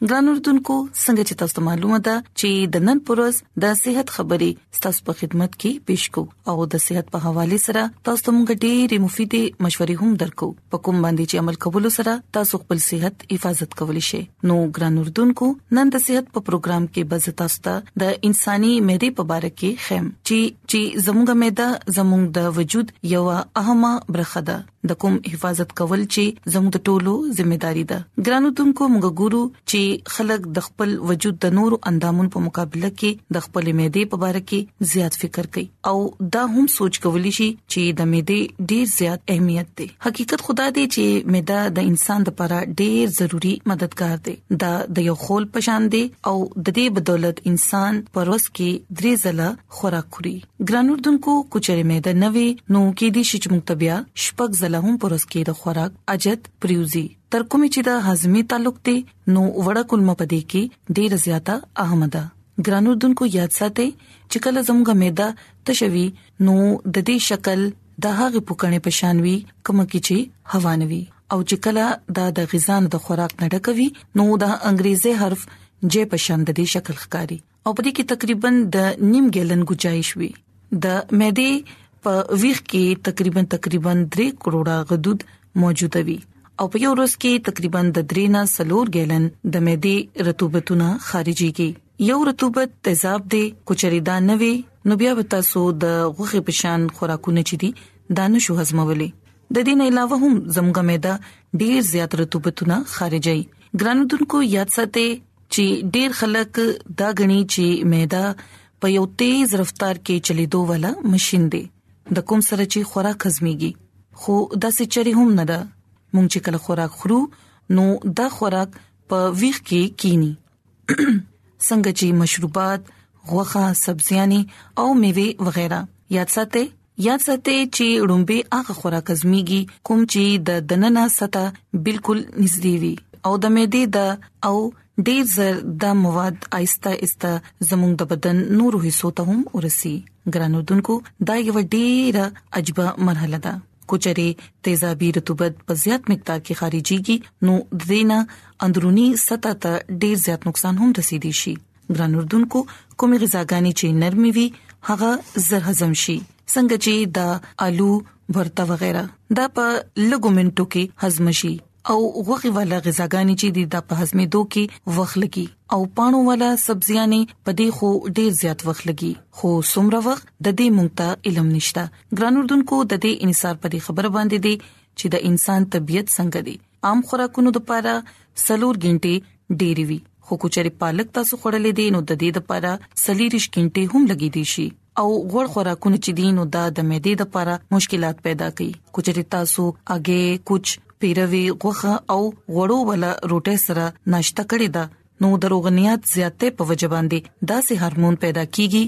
ګران اردوونکو څنګه چې تاسو معلومه ده چې د نن پروز د صحت خبرې ستاسو په خدمت کې پیښ کو او د صحت په حواله سره تاسو موږ ډېری مفیدې مشورې هم درکو په کوم باندې چې عمل کول سره تاسو خپل صحت حفاظت کولی شئ نو ګران اردوونکو نن د صحت په پروګرام کې بز تاسو ته د انساني معدې په اړه کې خیم چې چې زموږه معده زموږ د وجود یو اهمه برخه ده د کوم حفاظت کول چې زموږ د ټولو ذمہ داری ده ګرانو دونکو موږ ګورو چې خلک د خپل وجود د نورو اندامونو په مقابله کې د خپل معده په اړه کې زیات فکر کوي او دا هم سوچ کولی شي چې د معده ډیر زیات اهمیت دی حقیقت خدا دی چې معده د انسان لپاره ډیر ضروری مددگار دی دا د یو خول پشان دی او د دې بدولت انسان پروس کې درې ځله خوراک خوري ګران اردوونکو کوچري مې د نوې نو کې دي چې موږ تبیا شپږ زله هم پرس کې د خوراک اجت پریوزي تر کومې چې د هاضمي تعلق دی نو وړه کلمه پدې کې ډېر زیاته اهمه ده ګران اردوونکو یاد ساتئ چې کله زموږ معده تشوي نو د دې شکل د هغې پوکڼې پشانوي کوم کې چې هوانوي او چې کله دا د غذا د خوراک نه ډکوي نو د انګريزي حرف جې پشان د دې شکل ښکاری او په دې کې تقریبا د نیم ګیلن گنجائش وي د معده په ویخ کې تقریبا تقریبا 3 کروڑه غدود موجود وي او په یو ورځ کې تقریبا د 3 نه 4 ګیلن د معده رطوبتونه خارجيږي یو رطوبت تیزاب دی کوچري دا نه وي نو بیا وتا سو د غوخه پشان خوراکونه چي دي دانه شو هضمولې د دې نه علاوه هم زمګه معده ډیر زیات رطوبتونه خارجي ګرانودونکو یاد ساتئ چې ډیر خلک دا غني چې معده په یو تیز رفتار کې چلیدو والا ماشين دی د کوم سره چې خوراک هضميږي خو دا سې چری هم نه ده مونږ چې کله خوراک خورو نو دا خوراک په ویخ کې کینی څنګه چې مشروبات غوخه سبزيانې او میوه وغیرہ یاد ساتئ یاد ساتئ چې ړومبه هغه خوراک ازميږي کوم چې د دننه سطح بالکل نږدې وي او د معدې د او ډیر زر د مواد آیسته ایسته زموږ د بدن نورو حصو ته هم ورسي ګرانو دنکو دا یو ډیره عجبه مرحله ده کوچري تیزابي رطوبت په زیات مقدار کې خارجيږي نو دینه اندروني سطح ته ډیر زیات نقصان هم رسیدي شي ګران اردوونکو کومې غذاګانې چې نرمي وي هغه زر هضم شي څنګه چې دا آلو ورته وغیرہ دا په لګو منټو کې هضم شي او غوخي والا غذاګانې چې د په هضمې دوه کې وخت لګي او پانو والا سبزيانې په دې خو ډېر زیات وخت لګي خو سمره وخت د دې مونږ ته علم نشته ګران اردوونکو د دې انصار په خبره باندې دي چې د انسان طبيعت څنګه دی عام خوراکونو لپاره سلور غنټه ډېری وي خو کچري پالک تاسو خړلې دي نو د دې لپاره سلیریش غنټه هم لګې دي شي او غوړ خوراکونه چې دي نو دا د معدې لپاره مشکلات پیدا کوي کچري تاسو اگې کوچ پیروي غوخه او غوړو ولا روټه سره ناشته کړې ده نو د روغنيات زیاتې په وجه باندې داسې هورمون پیدا کیږي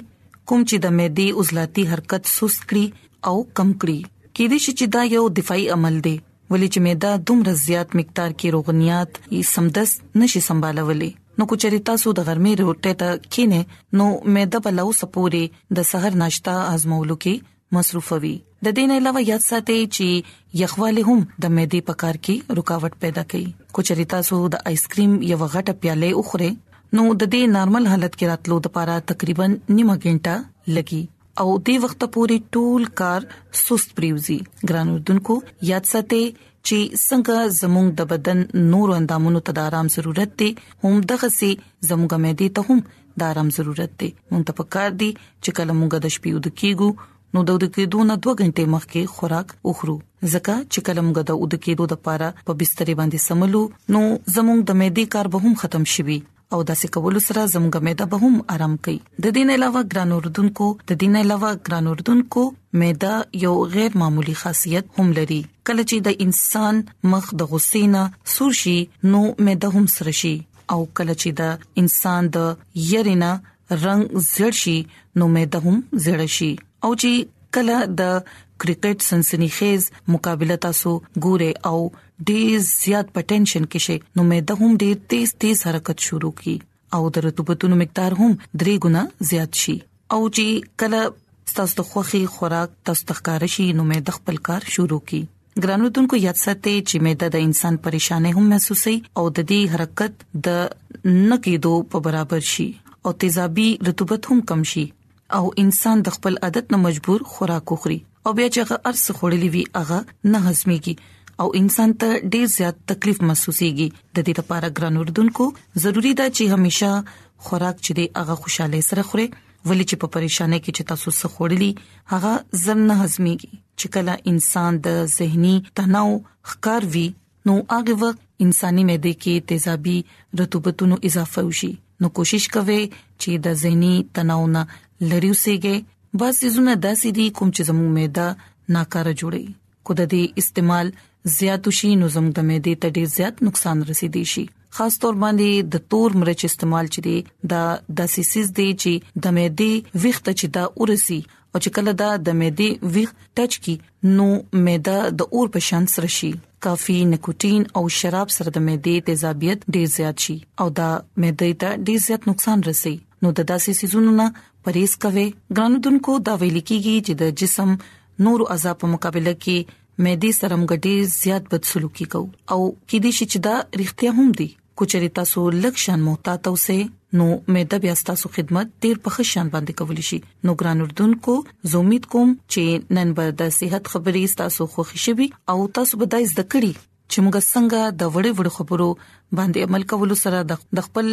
کوم چې د معدې عضلاتي حرکت سست کړي او کم کړي کې دي چې دا یو دفاعي عمل دی ولې چې معده دومره زیات مقدار کې روغنيات یې سمدس نشي سمبالولې نو کو چری تاسو د غرمې روټه ته کینې نو معده په لوس پوري د سحر ناشتا هضمولو کې مصروفوي د دې نه علاوه یاد ساتي چې یخواله هم د معدې په کار کې رکاوټ پیدا کوي کو چې تاسو د آیس کریم یو غټه پیاله وخورئ نو د دې نارمل حالت کې راتلو لپاره تقریبا نیمه غنټه لګي او دې وخت پورې ټول کار سست پریوزي ګران اردوونکو یاد ساتي چې څنګه زموږ د بدن نور اندامونو ته د آرام ضرورت دی هم دغه سي زموږ مېدی ته هم دا رم ضرورت دی مونږ ته پکار دی چې کله مونږ د شپې ود کیګو نو د ود کېدو نه 2 غنټه مخکې خوراک وخورو ځکه چې کله مونږ د ود کېدو د پاره په بستر باندې سملو نو زموږ د معدې کار به هم ختم شي او دا څه کول سره زموږ معده به هم آرام کوي د دین علاوه ګران اردوونکو د دین علاوه ګران اردوونکو معده یو غیر معمولی خاصیت هم لري کله چې د انسان مخ د غصې نه سور شي نو معده هم سره شي او کله چې د انسان د يرینا رنگ زړ شي نو مې د هم زړ شي او چې کله د کرکټ سنسنی خیز مقابله تاسو ګوره او ډیر زیات پټنشن کې شي نو مې د هم ډیر تیز تیز حرکت شروع کی او د رطوبتونو مقدار هم درې ګنا زیات شي او چې کله تاسو د خوخي خوراک تاسو تخکار شي نو مې د خپل کار شروع کی ګران اردوونکو یاد ساتئ چې معده د انسان پریشانه هم محسوسي او د دې حرکت د نکیدو په برابر شي او تیزابي رطوبت هم کم شي او انسان د خپل عادت نه مجبور خوراک وخوري او بیا چې هغه ارس خړلې وي هغه نه هضميږي او انسان ته ډیر زیات تکلیف محسوسيږي د دې لپاره ګران اردوونکو ضروری ده چې همیشه خوراک چې دی هغه خوشاله سره خوري ولې چې په پریشانه کې چې تاسو سره خورلي هغه زم نه هضميږي چې کله انسان د زهني تناو ښکار وي نو هغه وخت انساني معده کې تیزابي رطوبتونو اضافه وشي نو کوشش کوي چې د زهني تناو نه لری وسیږي بعض سيزونه داسې دي کوم چې زموږ معده ناکاره جوړي کو د دې استعمال زیات شي نو زموږ د معده ته ډیر زیات نقصان رسیدي شي خاص تور باندې د تور مرچ استعمال چي دا د سیسیز دی چې د معده وخت چې دا ورسي او چې کله دا د معدې ویخ ټچ کی نو معده د اور په شان سره شي کافي نکوتین او شراب سره د معدې تیزابیت ډیر زیات شي او دا معده ته ډیر زیات نقصان رسي نو د داسې سيزونو نه پرهیز کوي ګرانو دنکو دا ویل کیږي چې د جسم نور اعضاء په مقابله کې مې دې سرمګټي زیات بدسلوکی کو او کې دې شي چې دا رښتیا هم دي کوچري تاسو لږ شان محتاط اوسئ نو مې د بیا تاسو خدمت ډیر په خشان باندې کول شي نو ګران اردوونکو زه امید کوم چې نن به د صحت خبري تاسو خوښ شي او تاسو به دایز دکړي چې موږ څنګه د وړې وړې خبرو باندې عمل کولو سره د خپل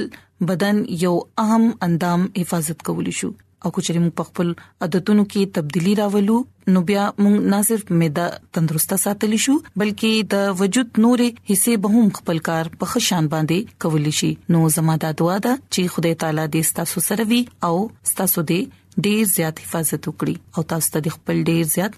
بدن یو اهم اندام حفاظت کولی شو او کچري موږ په خپل عادتونو کې تبدیلی راولو نو بیا موږ نه صرف معده تندرست ساتلی شو بلکې د وجود نورې حصے به هم خپل کار په خشان باندې کولی شي نو زموږ د دعا ده چې خدای تعالی دې ستاسو سره وي او ستاسو دې ډیر زیات حفاظت وکړي او تاسو ته خپل ډیر زیات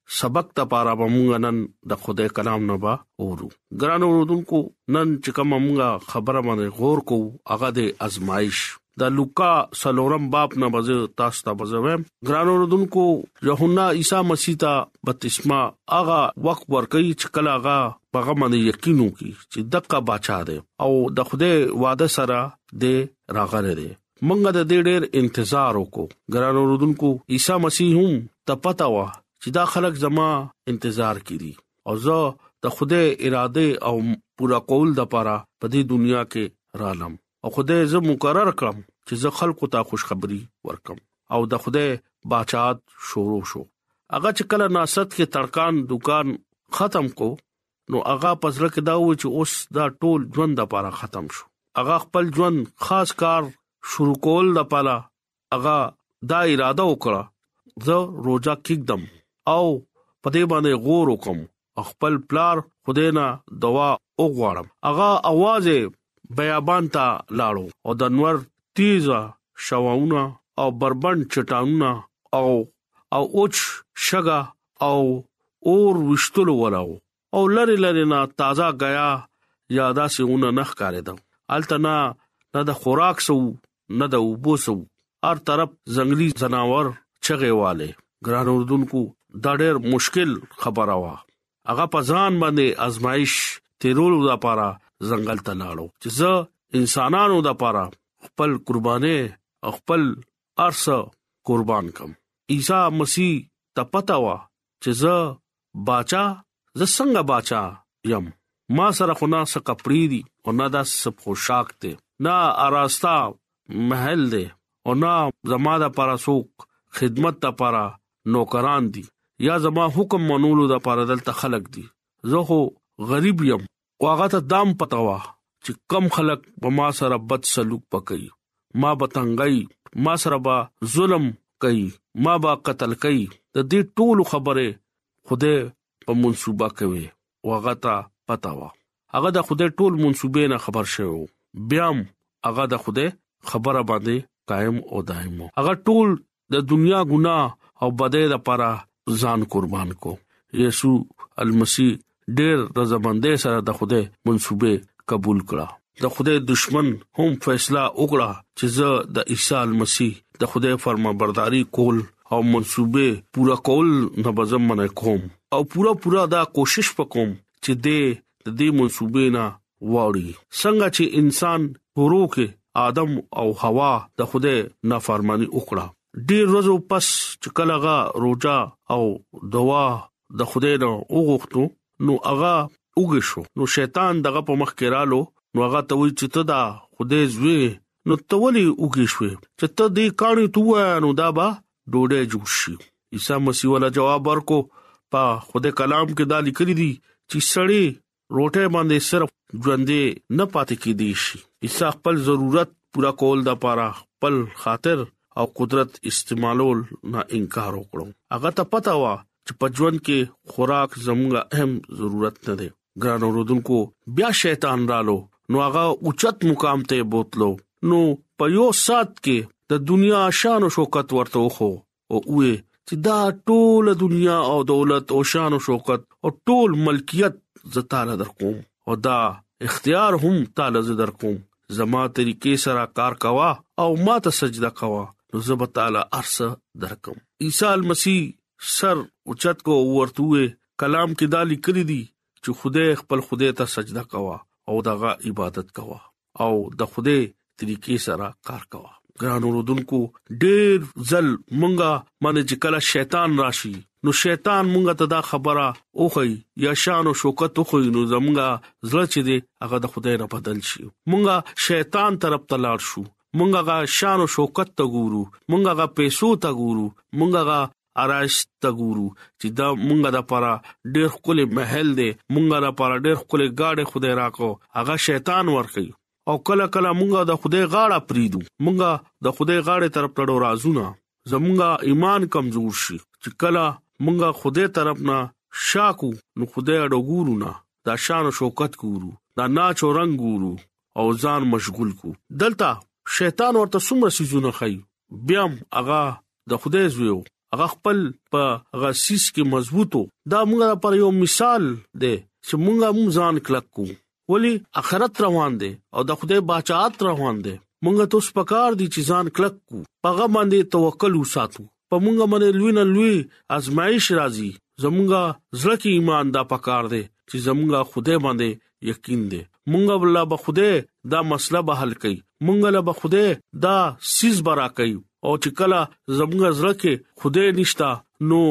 سبق د پاره به مونږ نن د خدای کلام نه با اورو ګران اوردونکو نن چې کومه مونږه خبره باندې غور کوو هغه د ازمایش د لوکا سلورم باب نه بزه تاسو ته بزویم ګران اوردونکو یوحنا عیسی مسیح ته بپتسما هغه وخت ورکړي چې کله هغه هغه باندې یقین وکړي چې دغه بچا دی او د خوده وعده سره د راغره دی مونږه د دې ډېر انتظار وکړو ګران اوردونکو عیسی مسیح هم ته پتا و چې دا خلک زما انتظار کړي او زه د خوده اراده او پورا کول د پاره په دې دنیا کې رالم او خوده زه مقرر کړم چې زه خلکو ته خوشخبری ورکم او د خوده بچات شروع شو هغه چې کله ناست کې تړکان دکان ختم کو نو هغه په زړه کې دا و چې اوس دا ټول ژوند د پاره ختم شو هغه خپل ژوند خاص کار شروع کول د پاره هغه دا اراده وکړه زه روزه کېږم او په دې باندې غور وکم خپل پلار خدای نه دوا وغواړم اغه आवाज بیابان ته لاړو او د انور تیزه شواونه او بربند چټانونه او او اوچ شګه او اور وشتلو ولاو او لری لری نه تازه غیا یا داسې اون نه ښکارېدم الته نه نه د خوراک سو نه د وبو سو هر طرف ځنګلي جناور چغه والے ګران اردوونکو دا ډېر مشکل خبره وا هغه په ځان باندې ازمایش تیرولو لپاره ځنګل ته لاړو چې زه انسانانو لپاره خپل قربانې خپل ارسه قربان کم عیسی مسیح ته پتا وا چې زه باچا زه څنګه باچا یم ما سره خو نه څه کپړې دي او نه دا سب خوشاک ته نه اراستا محل ده او نه زما د پارا سوق خدمت ته پارا نوکران دي یا زما حکم منولو د پارا دلته خلق دي زه هو غریب یم خو هغه ته دام پته وه چې کم خلک په ما سره بد سلوک پکې ما به تنګي ما سره به ظلم کوي ما به قتل کوي د دې ټولو خبره خوده په منصوبه کوي وغه ته پتا و هغه د خوده ټول منصوبې نه خبر شوو بیا هغه د خوده خبره باندې قائم او دائم هغه ټول د دنیا ګناه او بدۍ لپاره ځان قربان کو یسوع المسی ډېر د زبندې سره د خوده منسوبه قبول کړه د خوده دشمن هم فیصله وکړه چې زه د عیسی المسی د خوده فرمانبرداري کول او منسوبه پورا کول نه بزم منه کوم او پورا پورا دا کوشش وکوم چې د دې منسوبې نه واړي څنګه چې انسان پرو کې ادم او حوا د خوده نافرمانی وکړه ډیر ورځو پس چې کلهغه روزه او دوا د خوده نه وغوښتو نو هغه وګ شو نو شیطان دغه په مخ کې رالو نو هغه ته وی چې ته دا خوده زوی نو تولي وګ شوې چې ته دې کاني توه نو دا با ډوډۍ جوړ شي عیسی مسیح ولا جواب ورکو په خوده کلام کې دا لیکل دي چې سړی روټه باندې صرف ژوندې نه پاتې کیدی شي عیسی خپل ضرورت پورا کول د پاره خپل خاطر او قدرت استعمالول نه انکار وکړو هغه ته پته و چې په ژوند کې خوراک زموږ اهم ضرورت نه دی ګران اوردونکو بیا شیطان رالو نو هغه اوچت مقام ته بوتلو نو په یو سات کې د دنیا شان او شوکت ورته وخو او وې چې دا ټول دنیا او دولت او شان او شوکت او ټول ملکیت زتاله در کوم او دا اختیار هم تعالی ز در کوم زما طریقې سره کار کوا او ما ته سجده کوا نو زب تعالی ارس درکم عیسی مسیح سر اوچت کو ورتوې کلام کې دا لیکل دي چې خدای خپل خدای ته سجده کوا او دغه عبادت کوا او د خوده طریقې سره کار کوه ګران اوردونکو ډېر ځل مونږه باندې چې کله شیطان راشي نو شیطان مونږه ته دا خبره اوخی یا شان او شوکت اوخی نو زمونږه زړه چې دی هغه د خدای نه بدل شي مونږه شیطان طرف ته لاړ شو مونږه شان او شوکت ته ګورو مونږه پیسو ته ګورو مونږه اراش ته ګورو چې دا مونږه د پاره ډېر خپل محل دی مونږه د پاره ډېر خپل گاډه خدای راکو هغه شیطان ورکي او کله کله مونږه د خدای غاړه پریدو مونږه د خدای غاړه طرف ته ډو رازونه زمونږه ایمان کمزور شي چې کله مونږه خدای طرف نه شاکو نو خدای ډو ګورو نه دا شان او شوکت ګورو دا ناچ او رنگ ګورو او ځان مشغول کو دلته شیطان ورته څومره سيزونه خي بیا هغه د خدای زویو هغه خپل په غسیس کې مضبوطو دا موږ پر یو مثال دی چې موږ هم ځان کلک کو ولی اخرت روان دی او د خدای بچات روان دی موږ ته اوس پکار دي چې ځان کلک کو پغه باندې توکل وساتو په موږ باندې لوی نه لوی ازمایش راځي زمونږه زړه کې ایمان دا پکار دی چې زمونږه خدای باندې یقین دی مونږه الله به خوده دا مسله به حل کړي مونږه له به خوده دا سیس برا کوي او چې کله زموږ زړه کې خوده نشتا نو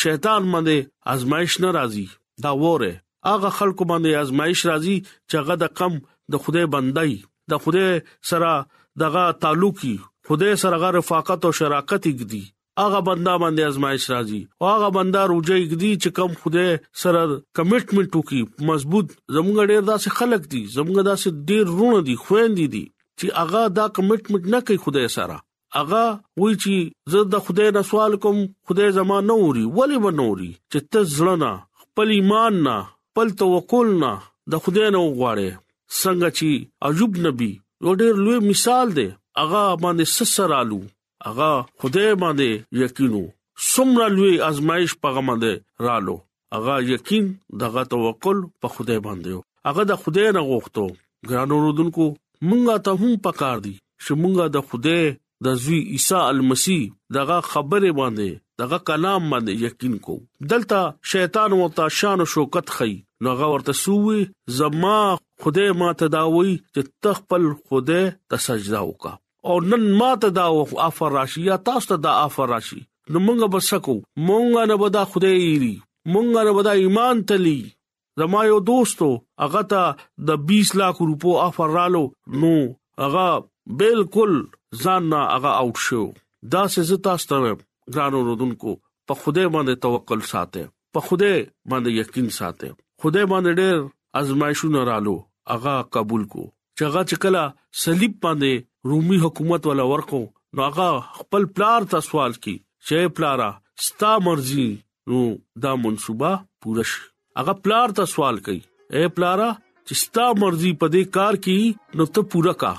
شیطان باندې آزمائش ناراضي دا وره هغه خلکو باندې آزمائش راځي چې هغه د کم د خوده بندای د خوده سره دغه تعلقي خوده سره غره رفاقت او شراکت کیږي هغه بندا باندې ازمایش راځي او هغه بندا روزه یګدي چې کم خوده سره کمټمنټ وکي مضبوط زموږ ډیر داسې خلک دي زموږ داسې ډیر رونه دي خويندې دي چې هغه دا کمټمنټ نه کوي خوده سره هغه وای چې زه د خوده نه سوال کوم خوده زما نه اوري ولی و نه اوري چې ته ځړنا خپل ایمان نه خپل توکل نه د خوده نه وغواړي څنګه چې ایوب نبی یو ډیر لوی مثال دی هغه باندې سسرالو هغه خدای باندې یقینو سمره لوی ازمایش پغه باندې رالو هغه یقین دغه توکل په خدای باندې هغه د خدای نه غوښتو ګرانو رودونکو مونږه ته هم پکار دي چې مونږه د خدای د زوی عیسی المسی دغه خبره باندې دغه کلام باندې یقین کو دلته شیطان ورته شان او شوکت خي نو هغه ورته سوې زما خدای ما تداوي چې تخپل خدای ته سجدا وکا او نن ماته دا افر راشي یا تاسو ته دا افر راشي نو مونږ به سکو مونږ نه به دا خدای ایری مونږ نه به دا ایمان تلی زما یو دوستو هغه ته د 20 لک روپو افر رالو نو هغه بالکل ځان نه هغه اوټ شو دا څه زتا ستوي ګرانو رودونکو په خوده باندې توکل ساته په خوده باندې یقین ساته خوده باندې ډېر ازمایښونه رالو هغه قبول کو چې هغه چې کله صلیب باندې رومي حکومت ولا ورکو نو هغه خپل پلار ته سوال کی چې پلارا ستا مرزي نو دا منصوبه پوره شي هغه پلار ته سوال کوي اے پلارا چې ستا مرزي په دې کار کې نو ته پوره کا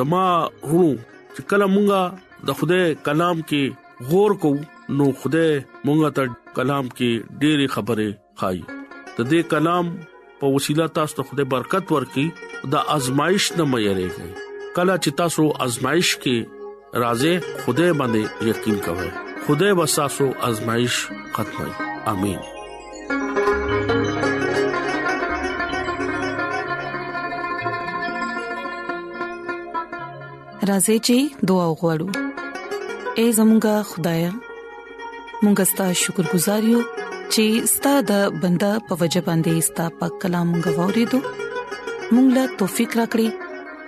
زما هونو چې کله مونږه د خوده کلام کې غور کو نو خوده مونږه ته کلام کې ډېری خبره خای د دې کلام په وسیله تاسو ته خدای برکت ورکړي دا آزمائش نه مې یریږي کله چې تاسو آزمائش کې راځي خوده باندې یقین کوئ خوده به تاسو آزمائش ختمي امين راځي چې دعا وغوړو اے زمونږ خدای مونږ ستاسو شکر گزار یو چې ستاسو د بندا په وجه باندې ستاسو په کلام غوړې دو مونږ لا توفيق راکړي